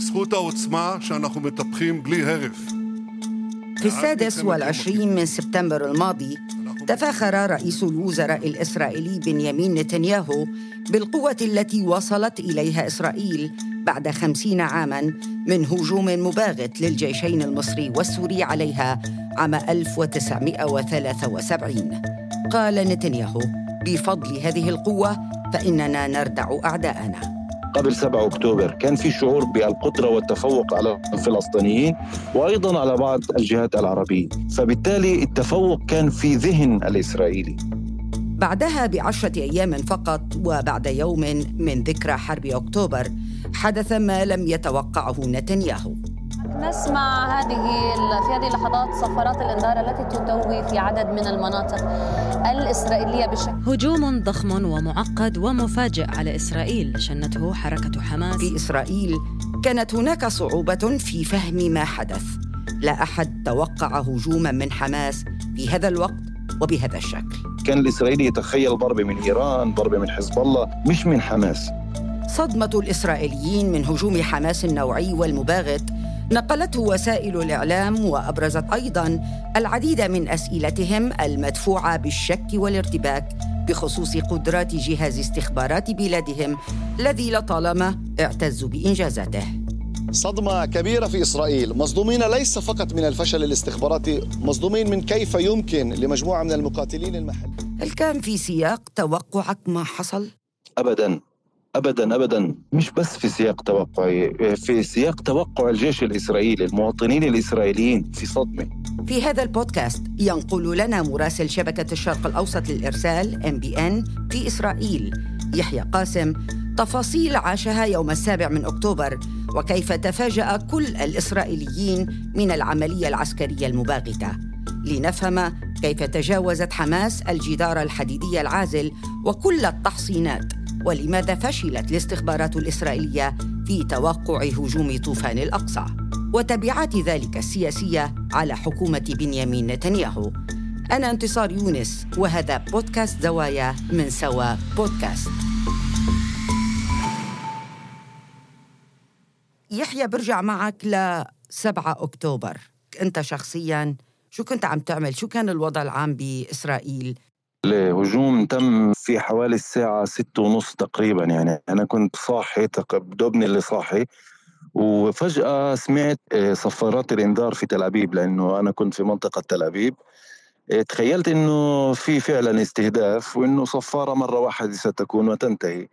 בזכות העוצמה שאנחנו מטפחים בלי הרף. في السادس والعشرين من سبتمبر الماضي تفاخر رئيس الوزراء الإسرائيلي بنيامين نتنياهو بالقوة التي وصلت إليها إسرائيل بعد خمسين عاماً من هجوم مباغت للجيشين المصري والسوري عليها عام 1973 قال نتنياهو بفضل هذه القوة فإننا نردع أعداءنا قبل 7 أكتوبر. كان في شعور بالقدرة والتفوق على الفلسطينيين وأيضا على بعض الجهات العربية، فبالتالي التفوق كان في ذهن الإسرائيلي. بعدها بعشرة أيام فقط وبعد يوم من ذكرى حرب أكتوبر حدث ما لم يتوقعه نتنياهو. نسمع هذه في هذه اللحظات صفارات الإنذار التي تدوي في عدد من المناطق الإسرائيلية بشكل هجوم ضخم ومعقد ومفاجئ على إسرائيل شنته حركة حماس. في إسرائيل كانت هناك صعوبة في فهم ما حدث. لا أحد توقع هجوما من حماس في هذا الوقت وبهذا الشكل. كان الاسرائيلي يتخيل ضربه من إيران ضربه من حزب الله مش من حماس. صدمة الإسرائيليين من هجوم حماس النوعي والمباغت نقلته وسائل الإعلام وأبرزت أيضا العديد من أسئلتهم المدفوعة بالشك والارتباك بخصوص قدرات جهاز استخبارات بلادهم الذي لطالما اعتز بإنجازاته. صدمة كبيرة في إسرائيل. مصدومين ليس فقط من الفشل الاستخباراتي مصدومين من كيف يمكن لمجموعة من المقاتلين المحليين. هل كان في سياق توقعك ما حصل؟ أبداً. ابدا ابدا. مش بس في سياق توقعي في سياق توقع الجيش الإسرائيلي المواطنين الإسرائيليين في صدمة. في هذا البودكاست ينقل لنا مراسل شبكة الشرق الأوسط للإرسال إم بي إن في إسرائيل. يحيى قاسم تفاصيل عاشها يوم السابع من أكتوبر وكيف تفاجأ كل الإسرائيليين من العملية العسكرية المباغتة. لنفهم كيف تجاوزت حماس الجدار الحديدي العازل وكل التحصينات. ولماذا فشلت الاستخبارات الإسرائيلية في توقع هجوم طوفان الأقصى وتبعات ذلك السياسية على حكومة بنيامين نتنياهو أنا انتصار يونس وهذا بودكاست زوايا من سوا بودكاست يحيى برجع معك ل 7 أكتوبر أنت شخصياً شو كنت عم تعمل؟ شو كان الوضع العام بإسرائيل؟ الهجوم تم في حوالي الساعة ستة ونص تقريبا. يعني أنا كنت صاحي دوبني اللي صاحي وفجأة سمعت آه، صفارات الإنذار في تل أبيب لأنه أنا كنت في منطقة تل أبيب. آه، تخيلت إنه في فعلا استهداف وإنه صفارة مرة واحدة ستكون وتنتهي.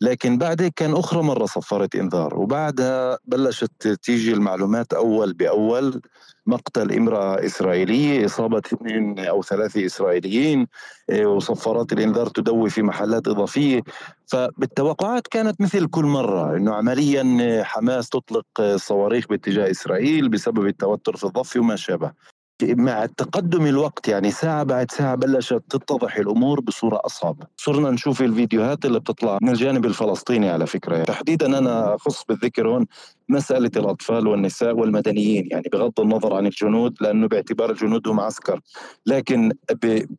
لكن بعد كان أخرى مرة صفرت إنذار وبعدها بلشت تيجي المعلومات أول بأول. مقتل امرأة إسرائيلية إصابة اثنين أو ثلاثة إسرائيليين إيه، وصفارات الإنذار تدوي في محلات إضافية. فبالتوقعات كانت مثل كل مرة إنه عمليا حماس تطلق صواريخ باتجاه إسرائيل بسبب التوتر في الضفة وما شابه. مع تقدم الوقت يعني ساعة بعد ساعة بلشت تتضح الأمور بصورة أصعب. صرنا نشوف الفيديوهات اللي بتطلع من الجانب الفلسطيني على فكرة. يعني تحديدا أنا أخص بالذكر هون مسألة الأطفال والنساء والمدنيين يعني بغض النظر عن الجنود لأنه باعتبار الجنود هم عسكر. لكن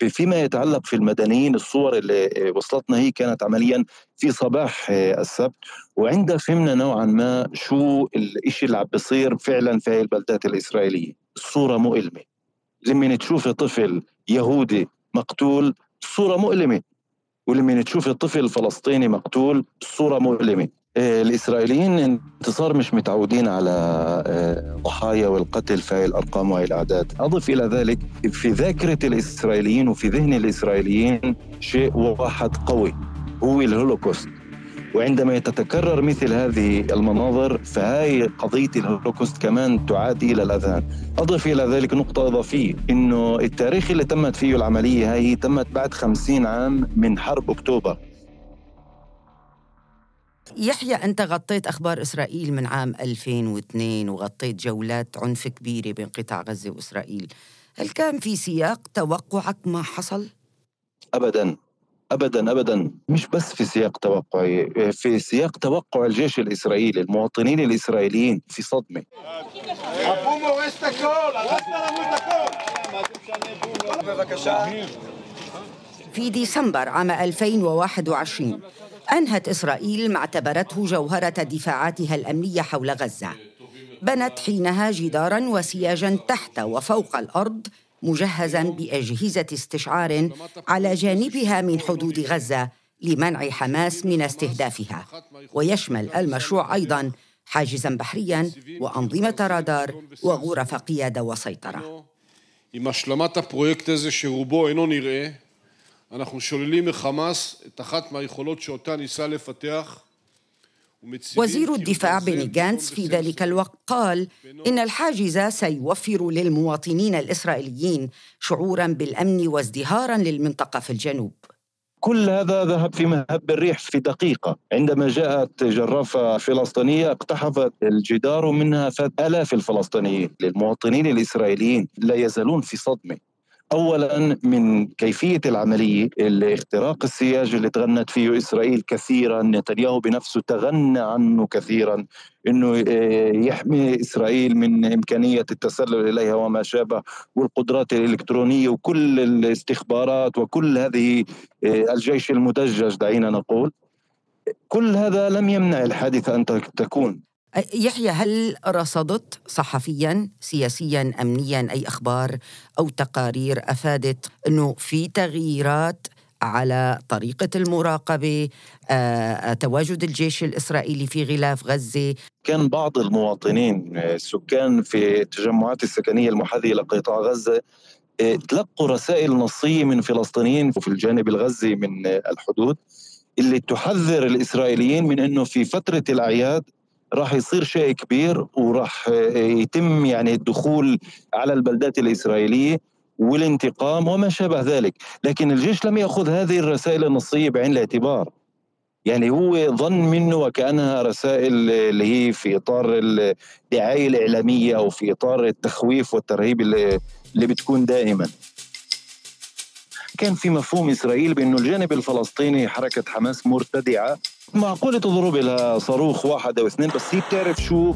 فيما يتعلق في المدنيين الصور اللي وصلتنا هي كانت عمليا في صباح السبت. وعندها فهمنا نوعا ما شو الإشي اللي عم بيصير فعلا في البلدات الإسرائيلية. الصورة مؤلمة لما تشوف طفل يهودي مقتول صورة مؤلمة ولما تشوف طفل فلسطيني مقتول صورة مؤلمة. آه، الإسرائيليين انتصار مش متعودين على آه، ضحايا والقتل في الأرقام وهي الأعداد. أضف إلى ذلك في ذاكرة الإسرائيليين وفي ذهن الإسرائيليين شيء واحد قوي هو الهولوكوست. وعندما تتكرر مثل هذه المناظر فهاي قضية الهولوكوست كمان تعاد إلى الأذهان. أضف إلى ذلك نقطة إضافية إنه التاريخ اللي تمت فيه العملية هاي تمت بعد خمسين عام من حرب أكتوبر. يحيى أنت غطيت أخبار إسرائيل من عام 2002 وغطيت جولات عنف كبيرة بين قطاع غزة وإسرائيل. هل كان في سياق توقعك ما حصل؟ أبداً. ابدا ابدا. مش بس في سياق توقعي في سياق توقع الجيش الإسرائيلي المواطنين الإسرائيليين في صدمة. في ديسمبر عام 2021 أنهت إسرائيل ما اعتبرته جوهرة دفاعاتها الأمنية حول غزة. بنت حينها جدارا وسياجا تحت وفوق الأرض مجهزا بأجهزة استشعار على جانبها من حدود غزة لمنع حماس من استهدافها ويشمل المشروع أيضا حاجزا بحريا وأنظمة رادار وغرف قيادة وسيطرة עם השלמת הפרויקט הזה שרובו אינו נראה, אנחנו שוללים מחמאס את אחת מהיכולות שאותה ניסה לפתח وزير الدفاع بني جانتس في ذلك الوقت قال إن الحاجز سيوفر للمواطنين الإسرائيليين شعورا بالأمن وازدهارا للمنطقة في الجنوب. كل هذا ذهب في مهب الريح في دقيقة. عندما جاءت جرافة فلسطينية اقتحمت الجدار منها آلاف الفلسطينيين. للمواطنين الإسرائيليين لا يزالون في صدمة. اولا من كيفية العملية الاختراق السياج اللي تغنت فيه إسرائيل كثيرا نتنياهو بنفسه تغنى عنه كثيرا إنه آه، يحمي إسرائيل من إمكانية التسلل إليها وما شابه والقدرات الإلكترونية وكل الاستخبارات وكل هذه آه، الجيش المدجج دعينا نقول. كل هذا لم يمنع الحادثة أن تكون. يحيى هل رصدت صحفيا سياسيا امنيا أي أخبار أو تقارير أفادت إنه في تغييرات على طريقة المراقبة تواجد الجيش الإسرائيلي في غلاف غزة؟ كان بعض المواطنين السكان في التجمعات السكنية المحاذية لقطاع غزة تلقوا رسائل نصية من فلسطينيين في الجانب الغزي من الحدود اللي تحذر الإسرائيليين من أنه في فترة الأعياد راح يصير شيء كبير وراح يتم يعني الدخول على البلدات الإسرائيلية والانتقام وما شابه ذلك. لكن الجيش لم يأخذ هذه الرسائل النصية بعين الاعتبار. يعني هو ظن منه وكأنها رسائل اللي هي في إطار الدعاية الإعلامية أو في إطار التخويف والترهيب اللي, اللي بتكون دائما. كان في مفهوم إسرائيل بأنه الجانب الفلسطيني حركة حماس مرتدعة. معقولة تضرب لها صاروخ واحد أو اثنين بس هي بتعرف شو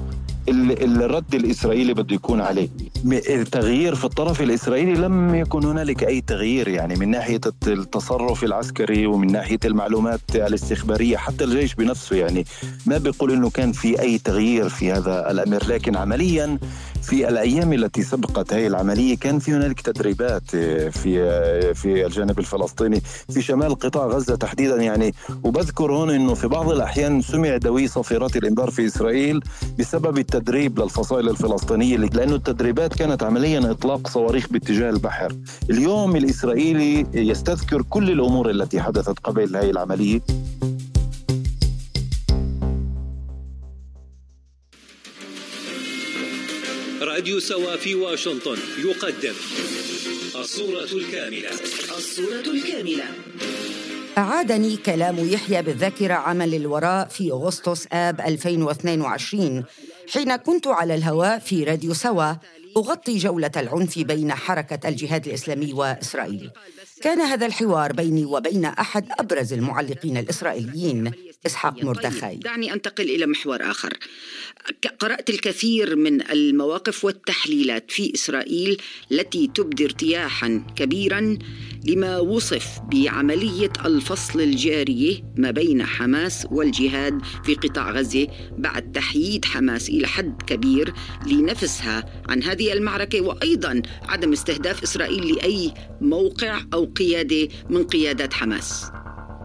الرد الإسرائيلي بده يكون عليه. التغيير في الطرف الإسرائيلي لم يكن هنالك أي تغيير يعني من ناحية التصرف العسكري ومن ناحية المعلومات الاستخبارية حتى الجيش بنفسه يعني ما بيقول إنه كان في أي تغيير في هذا الأمر لكن عمليا في الأيام التي سبقت هذه العملية كان في هنالك تدريبات في في الجانب الفلسطيني في شمال قطاع غزة تحديدا يعني. وبذكر هون إنه في بعض الأحيان سمع دوي صفيرات الإنذار في إسرائيل بسبب التدريب للفصائل الفلسطينية لأنه التدريبات كانت عمليا إطلاق صواريخ باتجاه البحر. اليوم الإسرائيلي يستذكر كل الأمور التي حدثت قبل هذه العملية. راديو سوا في واشنطن يقدم الصورة الكاملة. الصورة الكاملة. أعادني كلام يحيى بالذاكرة عاما للوراء في أغسطس آب 2022 حين كنت على الهواء في راديو سوا أغطي جولة العنف بين حركة الجهاد الإسلامي وإسرائيل. كان هذا الحوار بيني وبين أحد أبرز المعلقين الإسرائيليين. إسحاق مردخاي دعني أنتقل إلى محور آخر. قرأت الكثير من المواقف والتحليلات في إسرائيل التي تبدي ارتياحا كبيرا لما وصف بعملية الفصل الجارية ما بين حماس والجهاد في قطاع غزة بعد تحييد حماس إلى حد كبير لنفسها عن هذه المعركة وأيضا عدم استهداف إسرائيل لأي موقع أو قيادة من قيادات حماس.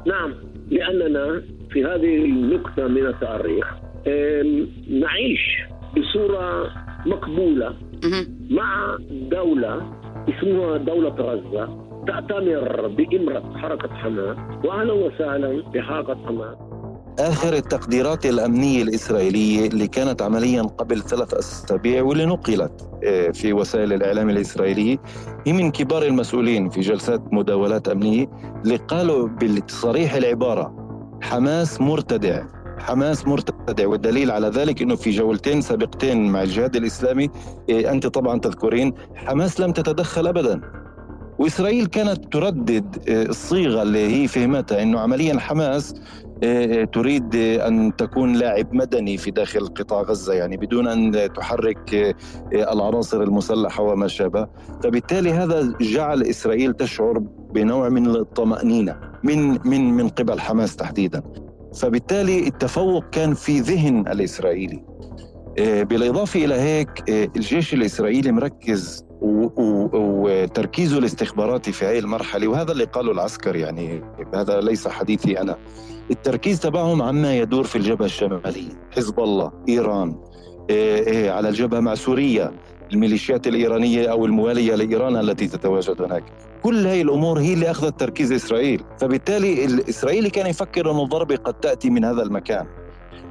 نعم لأننا في هذه النقطة من التاريخ نعيش بصورة مقبولة مع دولة اسمها دولة غزة تأتمر بإمرة حركة حماس وأهلا وسهلا بحركة حماس آخر التقديرات الأمنية الإسرائيلية اللي كانت عمليا قبل ثلاث أسابيع واللي نقلت آه، في وسائل الإعلام الإسرائيلية هي من كبار المسؤولين في جلسات مداولات أمنية اللي قالوا بصريح العبارة حماس مرتدع. حماس مرتدع والدليل على ذلك إنه في جولتين سابقتين مع الجهاد الإسلامي آه، أنت طبعا تذكرين حماس لم تتدخل ابدا. وإسرائيل كانت تردد آه، الصيغة اللي هي فهمتها إنه عمليا حماس تريد أن تكون لاعب مدني في داخل قطاع غزة يعني بدون أن تحرك آه، العناصر المسلحة وما شابه، فبالتالي هذا جعل إسرائيل تشعر بنوع من الطمانينه من من من قبل حماس تحديدا. فبالتالي التفوق كان في ذهن الإسرائيلي. آه، بالإضافة إلى هيك الجيش الإسرائيلي مركز وتركيزه الاستخباراتي في هذه المرحلة وهذا اللي قاله العسكر يعني هذا ليس حديثي أنا. التركيز تبعهم عما يدور في الجبهة الشمالية. حزب الله إيران. آه، على الجبهة مع سوريا. الميليشيات الإيرانية أو الموالية لإيران التي تتواجد هناك. كل هذه الأمور هي اللي أخذت تركيز إسرائيل. فبالتالي الإسرائيلي كان يفكر أن الضربة قد تأتي من هذا المكان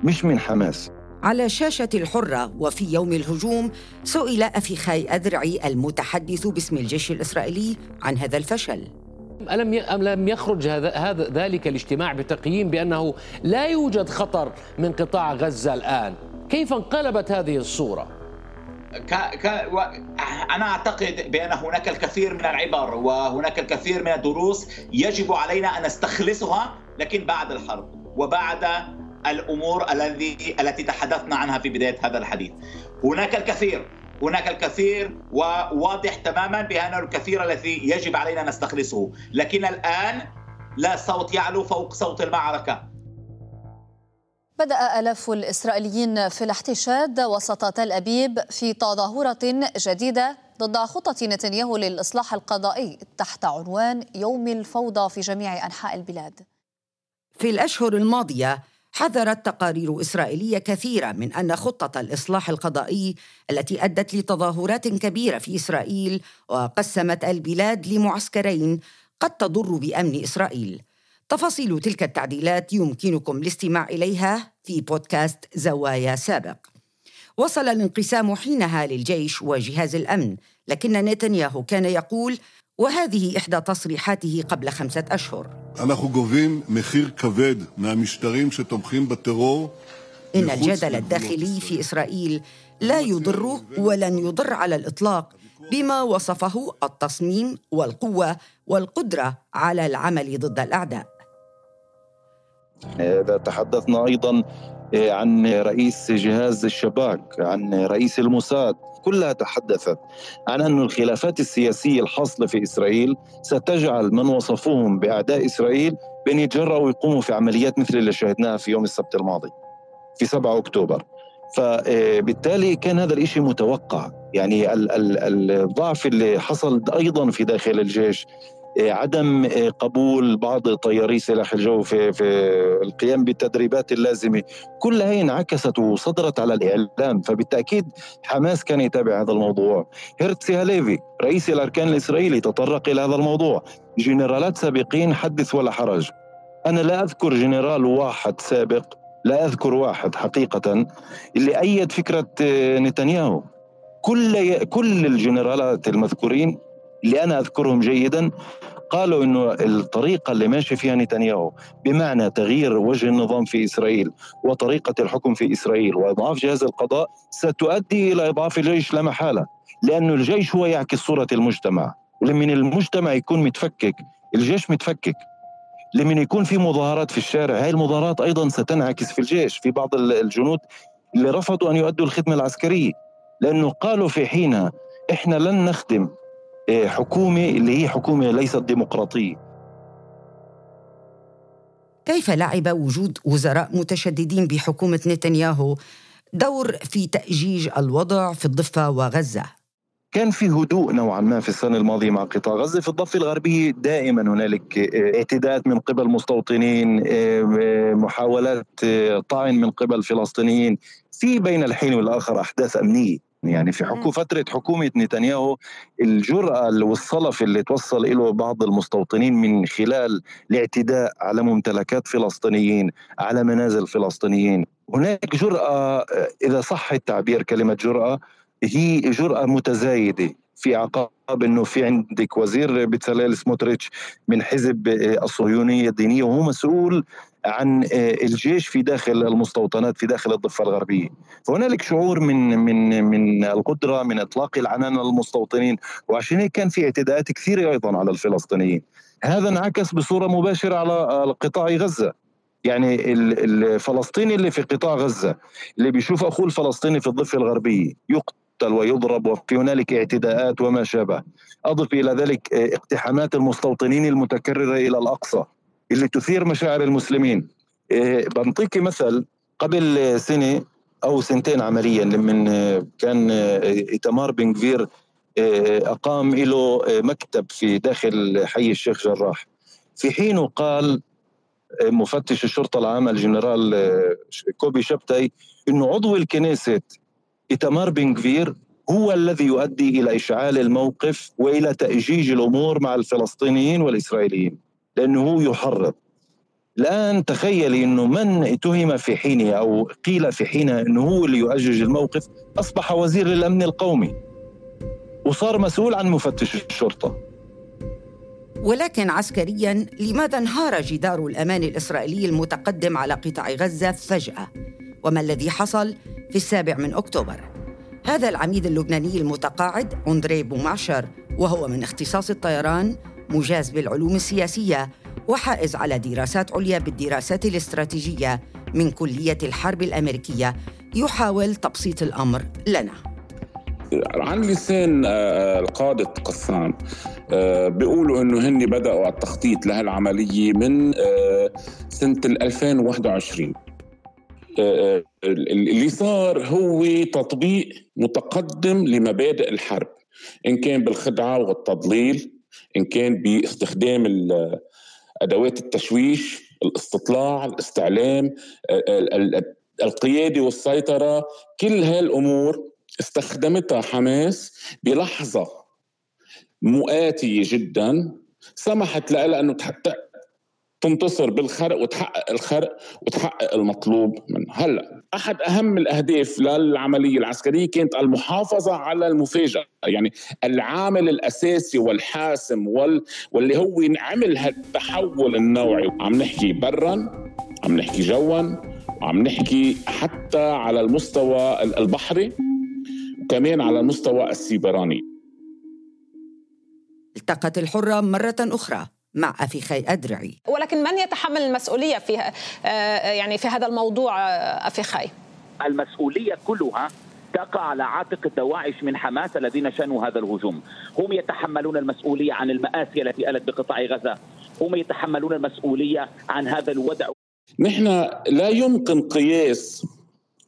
مش من حماس. على شاشة الحرة وفي يوم الهجوم سئل أفيخاي أذرعي المتحدث باسم الجيش الإسرائيلي عن هذا الفشل. ألم لم يخرج هذا هذا ذلك الاجتماع بتقييم بأنه لا يوجد خطر من قطاع غزة الآن كيف انقلبت هذه الصورة؟ ك... ك... و... أنا أعتقد بأن هناك الكثير من العبر وهناك الكثير من الدروس يجب علينا أن نستخلصها لكن بعد الحرب وبعد الأمور الذي التي تحدثنا عنها في بداية هذا الحديث هناك الكثير هناك الكثير وواضح تماما بأن الكثير الذي يجب علينا أن نستخلصه. لكن الآن لا صوت يعلو فوق صوت المعركة. بدأ آلاف الإسرائيليين في الاحتشاد وسط تل أبيب في تظاهرة جديدة ضد خطة نتنياهو للإصلاح القضائي تحت عنوان يوم الفوضى في جميع أنحاء البلاد. في الأشهر الماضية حذرت تقارير إسرائيلية كثيرة من أن خطة الإصلاح القضائي التي أدت لتظاهرات كبيرة في إسرائيل وقسمت البلاد لمعسكرين قد تضر بأمن إسرائيل. تفاصيل تلك التعديلات يمكنكم الاستماع إليها في بودكاست زوايا سابق. وصل الانقسام حينها للجيش وجهاز الأمن، لكن نتنياهو كان يقول: وهذه إحدى تصريحاته قبل خمسة أشهر אנחנו גובים מחיר כבד מהמשטרים שתומכים בטרור إن الجدل الداخلي في إسرائيل لا يضر ولن يضر على الإطلاق بما وصفه التصميم والقوة والقدرة على العمل ضد الأعداء إذا تحدثنا أيضا إيه، عن رئيس جهاز الشباك عن رئيس الموساد كلها تحدثت عن أن الخلافات السياسية الحاصلة في إسرائيل ستجعل من وصفوهم بأعداء إسرائيل بأن يتجرأوا ويقوموا في عمليات مثل اللي شاهدناها في يوم السبت الماضي في 7 أكتوبر. فبالتالي كان هذا الإشي متوقع. يعني الضعف اللي حصل أيضا في داخل الجيش عدم قبول بعض طياري سلاح الجو في في القيام بالتدريبات اللازمة. كل هي انعكست وصدرت على الإعلام فبالتأكيد حماس كان يتابع هذا الموضوع. هيرتسي هاليفي رئيس الأركان الإسرائيلي تطرق إلى هذا الموضوع. جنرالات سابقين حدث ولا حرج. أنا لا أذكر جنرال واحد سابق لا أذكر واحد حقيقة اللي أيد فكرة نتنياهو. كل كل الجنرالات المذكورين اللي أنا أذكرهم جيدا قالوا إنه الطريقة اللي ماشي فيها نتنياهو بمعنى تغيير وجه النظام في إسرائيل وطريقة الحكم في إسرائيل وإضعاف جهاز القضاء ستؤدي إلى إضعاف الجيش لا محالة لأنه الجيش هو يعكس صورة المجتمع. ولمن المجتمع يكون متفكك الجيش متفكك. لمن يكون في مظاهرات في الشارع هاي المظاهرات أيضا ستنعكس في الجيش في بعض الجنود اللي رفضوا أن يؤدوا الخدمة العسكرية. لأنه قالوا في حينها إحنا لن نخدم حكومه اللي هي حكومة ليست ديمقراطية. كيف لعب وجود وزراء متشددين بحكومة نتنياهو دور في تأجيج الوضع في الضفة وغزة؟ كان في هدوء نوعا ما في السنة الماضية مع قطاع غزة. في الضفة الغربية دائما هنالك إيه، اعتداءات من قبل مستوطنين إيه، محاولات طعن من قبل فلسطينيين. في بين الحين والآخر أحداث أمنية. يعني في حكو فترة حكومة نتنياهو الجرأة والصلف اللي توصل له بعض المستوطنين من خلال الاعتداء على ممتلكات فلسطينيين على منازل فلسطينيين. هناك جرأة إذا صح التعبير كلمة جرأة هي جرأة متزايدة. في عقاب إنه في عندك وزير بتساليل سموتريتش من حزب الصهيونية الدينية وهو مسؤول عن آه، الجيش في داخل المستوطنات في داخل الضفة الغربية. فهنالك شعور من من من القدرة من إطلاق العنان للمستوطنين وعشان هيك كان في اعتداءات كثيرة أيضا على الفلسطينيين. هذا انعكس بصورة مباشرة على قطاع غزة. يعني الفلسطيني اللي في قطاع غزة اللي بيشوف أخوه الفلسطيني في الضفة الغربية يقتل ويضرب وفي هنالك اعتداءات وما شابه. أضف إلى ذلك اقتحامات المستوطنين المتكررة إلى الأقصى اللي تثير مشاعر المسلمين. إيه، بنطيكي مثل قبل سنة أو سنتين عمليا لما كان ايتمار بن كفير أقام له مكتب في داخل حي الشيخ جراح. في حينه قال مفتش الشرطة العامة الجنرال كوبي شبتي إنه عضو الكنيسة ايتمار بن غفير هو الذي يؤدي إلى إشعال الموقف وإلى تأجيج الأمور مع الفلسطينيين والإسرائيليين لأنه هو يحرض الآن تخيلي أنه من اتهم في حينه أو قيل في حينه أنه هو اللي يؤجج الموقف أصبح وزير الأمن القومي وصار مسؤول عن مفتش الشرطة ولكن عسكريا لماذا انهار جدار الأمان الإسرائيلي المتقدم على قطاع غزة فجأة؟ وما الذي حصل في السابع من أكتوبر؟ هذا العميد اللبناني المتقاعد أندري بومعشر وهو من اختصاص الطيران مجاز بالعلوم السياسية وحائز على دراسات عليا بالدراسات الاستراتيجية من كلية الحرب الأمريكية يحاول تبسيط الأمر لنا عن لسان آه، القادة قسام آه، بيقولوا إنه هن بدأوا التخطيط لهالعملية من آه، سنة 2021 اللي صار هو تطبيق متقدم لمبادئ الحرب إن كان بالخدعة والتضليل إن كان باستخدام أدوات التشويش الاستطلاع الاستعلام القيادة والسيطرة كل هالأمور استخدمتها حماس بلحظة مؤاتية جدا سمحت لها انه تنتصر بالخرق وتحقق الخرق وتحقق المطلوب منه. هلا أحد أهم الأهداف للعملية العسكرية كانت المحافظة على المفاجأة يعني العامل الأساسي والحاسم وال... واللي هو عمل هالتحول النوعي. عم نحكي برا عم نحكي جوا عم نحكي حتى على المستوى البحري وكمان على المستوى السيبراني. التقت الحرة مرة أخرى. مع أفيخي أدرعي. ولكن من يتحمل المسؤولية في آه، يعني في هذا الموضوع آه، أفيخي؟ المسؤولية كلها تقع على عاتق الدواعش من حماس الذين شنوا هذا الهجوم. هم يتحملون المسؤولية عن المآسي التي ألت بقطاع غزة. هم يتحملون المسؤولية عن هذا الودع. نحن لا يمكن قياس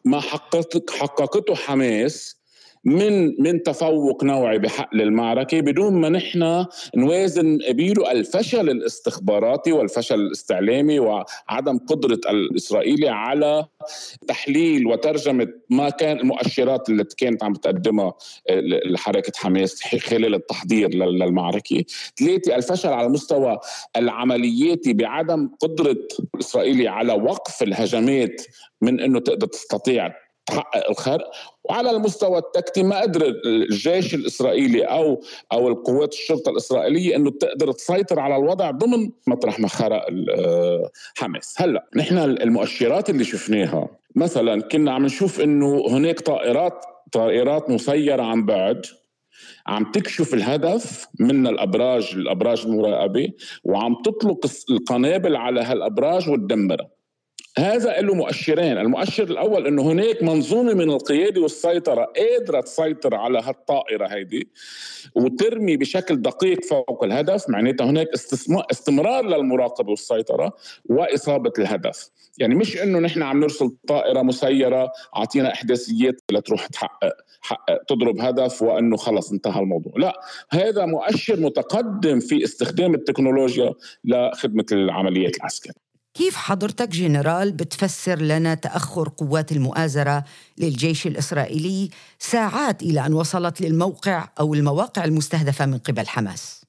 ما حققته حماس من من تفوق نوعي بحقل المعركة بدون ما نحن نوازن بيله الفشل الاستخباراتي والفشل الاستعلامي وعدم قدرة الإسرائيلي على تحليل وترجمة ما كان المؤشرات التي كانت عم تقدمها حركه حماس خلال التحضير للمعركة، ثلاثة الفشل على المستوى العملياتي بعدم قدرة الإسرائيلي على وقف الهجمات من إنه تقدر تستطيع تحقق الخرق وعلى المستوى التكتي ما قدر الجيش الإسرائيلي أو أو القوات الشرطة الإسرائيلية إنه تقدر تسيطر على الوضع ضمن مطرح ما خرق آه، حماس. هلأ نحن المؤشرات اللي شفناها مثلا كنا عم نشوف إنه هناك طائرات طائرات مسيرة عن بعد عم تكشف الهدف من الابراج الأبراج المراقبة وعم تطلق القنابل على هالأبراج وتدمرها. هذا له مؤشرين. المؤشر الأول أنه هناك منظومة من القيادة والسيطرة قادرة تسيطر على هالطائرة هيدي وترمي بشكل دقيق فوق الهدف معناتها هناك استمرار للمراقبة والسيطرة وإصابة الهدف. يعني مش أنه نحن عم نرسل طائرة مسيرة أعطينا إحداثيات لتروح تحقق حقق تضرب هدف وأنه خلص انتهى الموضوع. لا هذا مؤشر متقدم في استخدام التكنولوجيا لخدمة العمليات العسكرية. كيف حضرتك جنرال بتفسر لنا تأخر قوات المؤازرة للجيش الإسرائيلي ساعات إلى أن وصلت للموقع أو المواقع المستهدفة من قبل حماس؟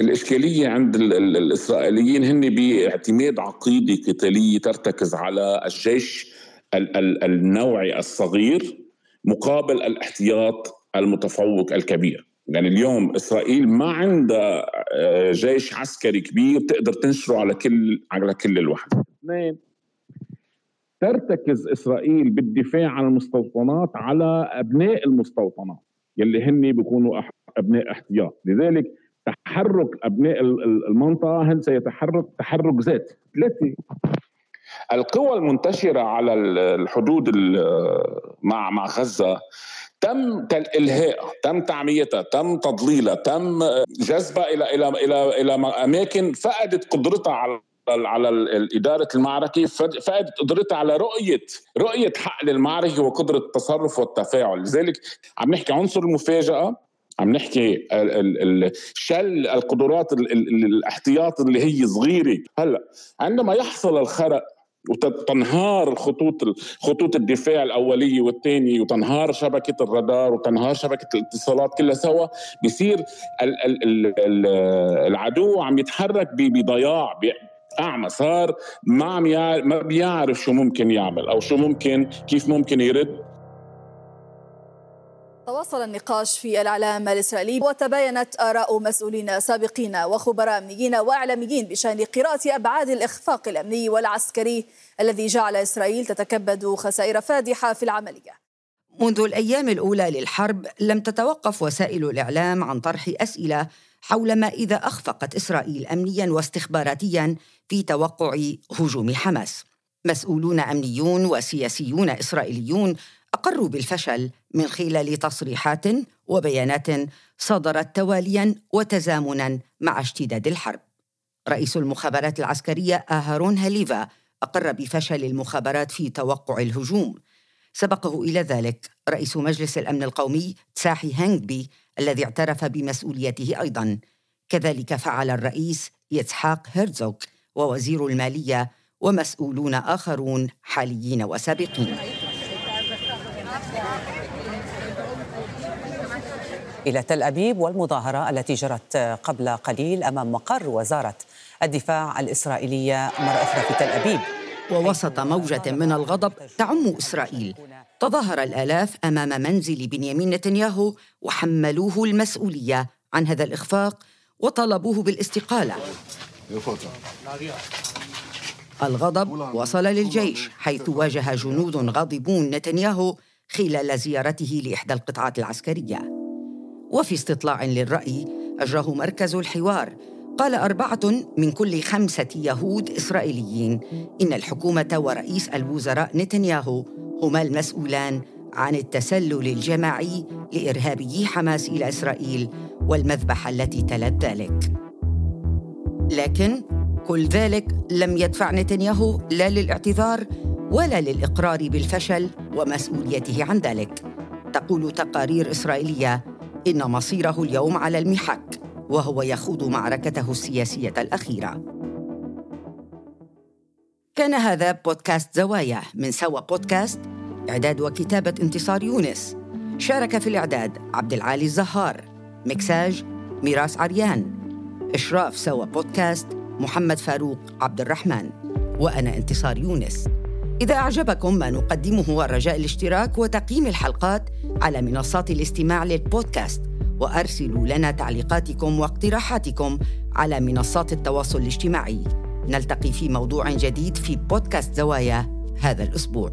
الإشكالية عند الإسرائيليين هن باعتماد عقيدة قتالية ترتكز على الجيش النوعي الصغير مقابل الاحتياط المتفوق الكبير يعني اليوم إسرائيل ما عندها آه، جيش عسكري كبير تقدر تنشره على كل على كل الوحدة. اثنين ترتكز إسرائيل بالدفاع عن المستوطنات على أبناء المستوطنات يلي هن بيكونوا أبناء احتياط لذلك تحرك أبناء المنطقة هن سيتحرك تحرك ذاتي ثلاثة. القوى المنتشرة على الحدود مع مع غزة تم الهائها تم تعميتها تم تضليلها تم جذبها إلى إلى إلى إلى أماكن فقدت قدرتها على على إدارة المعركة فقدت قدرتها على رؤية رؤية حقل المعركة وقدرة التصرف والتفاعل. لذلك عم نحكي عنصر المفاجأة عم نحكي شل القدرات الاحتياط اللي هي صغيرة. هلأ عندما يحصل الخرق وتنهار خطوط خطوط الدفاع الأولية والثانيه وتنهار شبكة الرادار وتنهار شبكة الاتصالات كلها سوا. بصير العدو عم يتحرك بضياع اعمى صار ما عم ما بيعرف شو ممكن يعمل أو شو ممكن كيف ممكن يرد. تواصل النقاش في الإعلام الإسرائيلي وتباينت آراء مسؤولين سابقين وخبراء أمنيين وإعلاميين بشأن قراءة أبعاد الإخفاق الأمني والعسكري الذي جعل إسرائيل تتكبد خسائر فادحة في العملية. منذ الأيام الأولى للحرب لم تتوقف وسائل الإعلام عن طرح أسئلة حول ما إذا أخفقت إسرائيل أمنيا واستخباراتيا في توقع هجوم حماس. مسؤولون أمنيون وسياسيون إسرائيليون أقروا بالفشل من خلال تصريحات وبيانات صدرت تواليا وتزامنا مع اشتداد الحرب. رئيس المخابرات العسكرية أهارون هاليفا أقر بفشل المخابرات في توقع الهجوم. سبقه إلى ذلك رئيس مجلس الأمن القومي تساحي هانغبي الذي اعترف بمسؤوليته أيضا. كذلك فعل الرئيس يتسحاق هيرزوغ ووزير المالية ومسؤولون آخرون حاليين وسابقين. إلى تل أبيب والمظاهرة التي جرت قبل قليل أمام مقر وزارة الدفاع الإسرائيلية مرة أخرى في تل أبيب. ووسط موجة من الغضب تعم إسرائيل. تظاهر الآلاف أمام منزل بنيامين نتنياهو وحملوه المسؤولية عن هذا الإخفاق وطلبوه بالاستقالة. الغضب وصل للجيش حيث واجه جنود غاضبون نتنياهو خلال زيارته لإحدى القطاعات العسكرية. وفي استطلاع للرأي أجراه مركز الحوار. قال أربعة من كل خمسة يهود إسرائيليين إن الحكومة ورئيس الوزراء نتنياهو هما المسؤولان عن التسلل الجماعي لإرهابيي حماس إلى إسرائيل والمذبحة التي تلت ذلك. لكن كل ذلك لم يدفع نتنياهو لا للاعتذار ولا للإقرار بالفشل ومسؤوليته عن ذلك. تقول تقارير إسرائيلية إن مصيره اليوم على المحك وهو يخوض معركته السياسية الأخيرة. كان هذا بودكاست زوايا من سوا بودكاست إعداد وكتابة انتصار يونس. شارك في الإعداد عبد العالي الزهار مكساج ميراس عريان. إشراف سوا بودكاست محمد فاروق عبد الرحمن. وأنا انتصار يونس. إذا أعجبكم ما نقدمه الرجاء الاشتراك وتقييم الحلقات على منصات الاستماع للبودكاست وأرسلوا لنا تعليقاتكم واقتراحاتكم على منصات التواصل الاجتماعي. نلتقي في موضوع جديد في بودكاست زوايا هذا الأسبوع.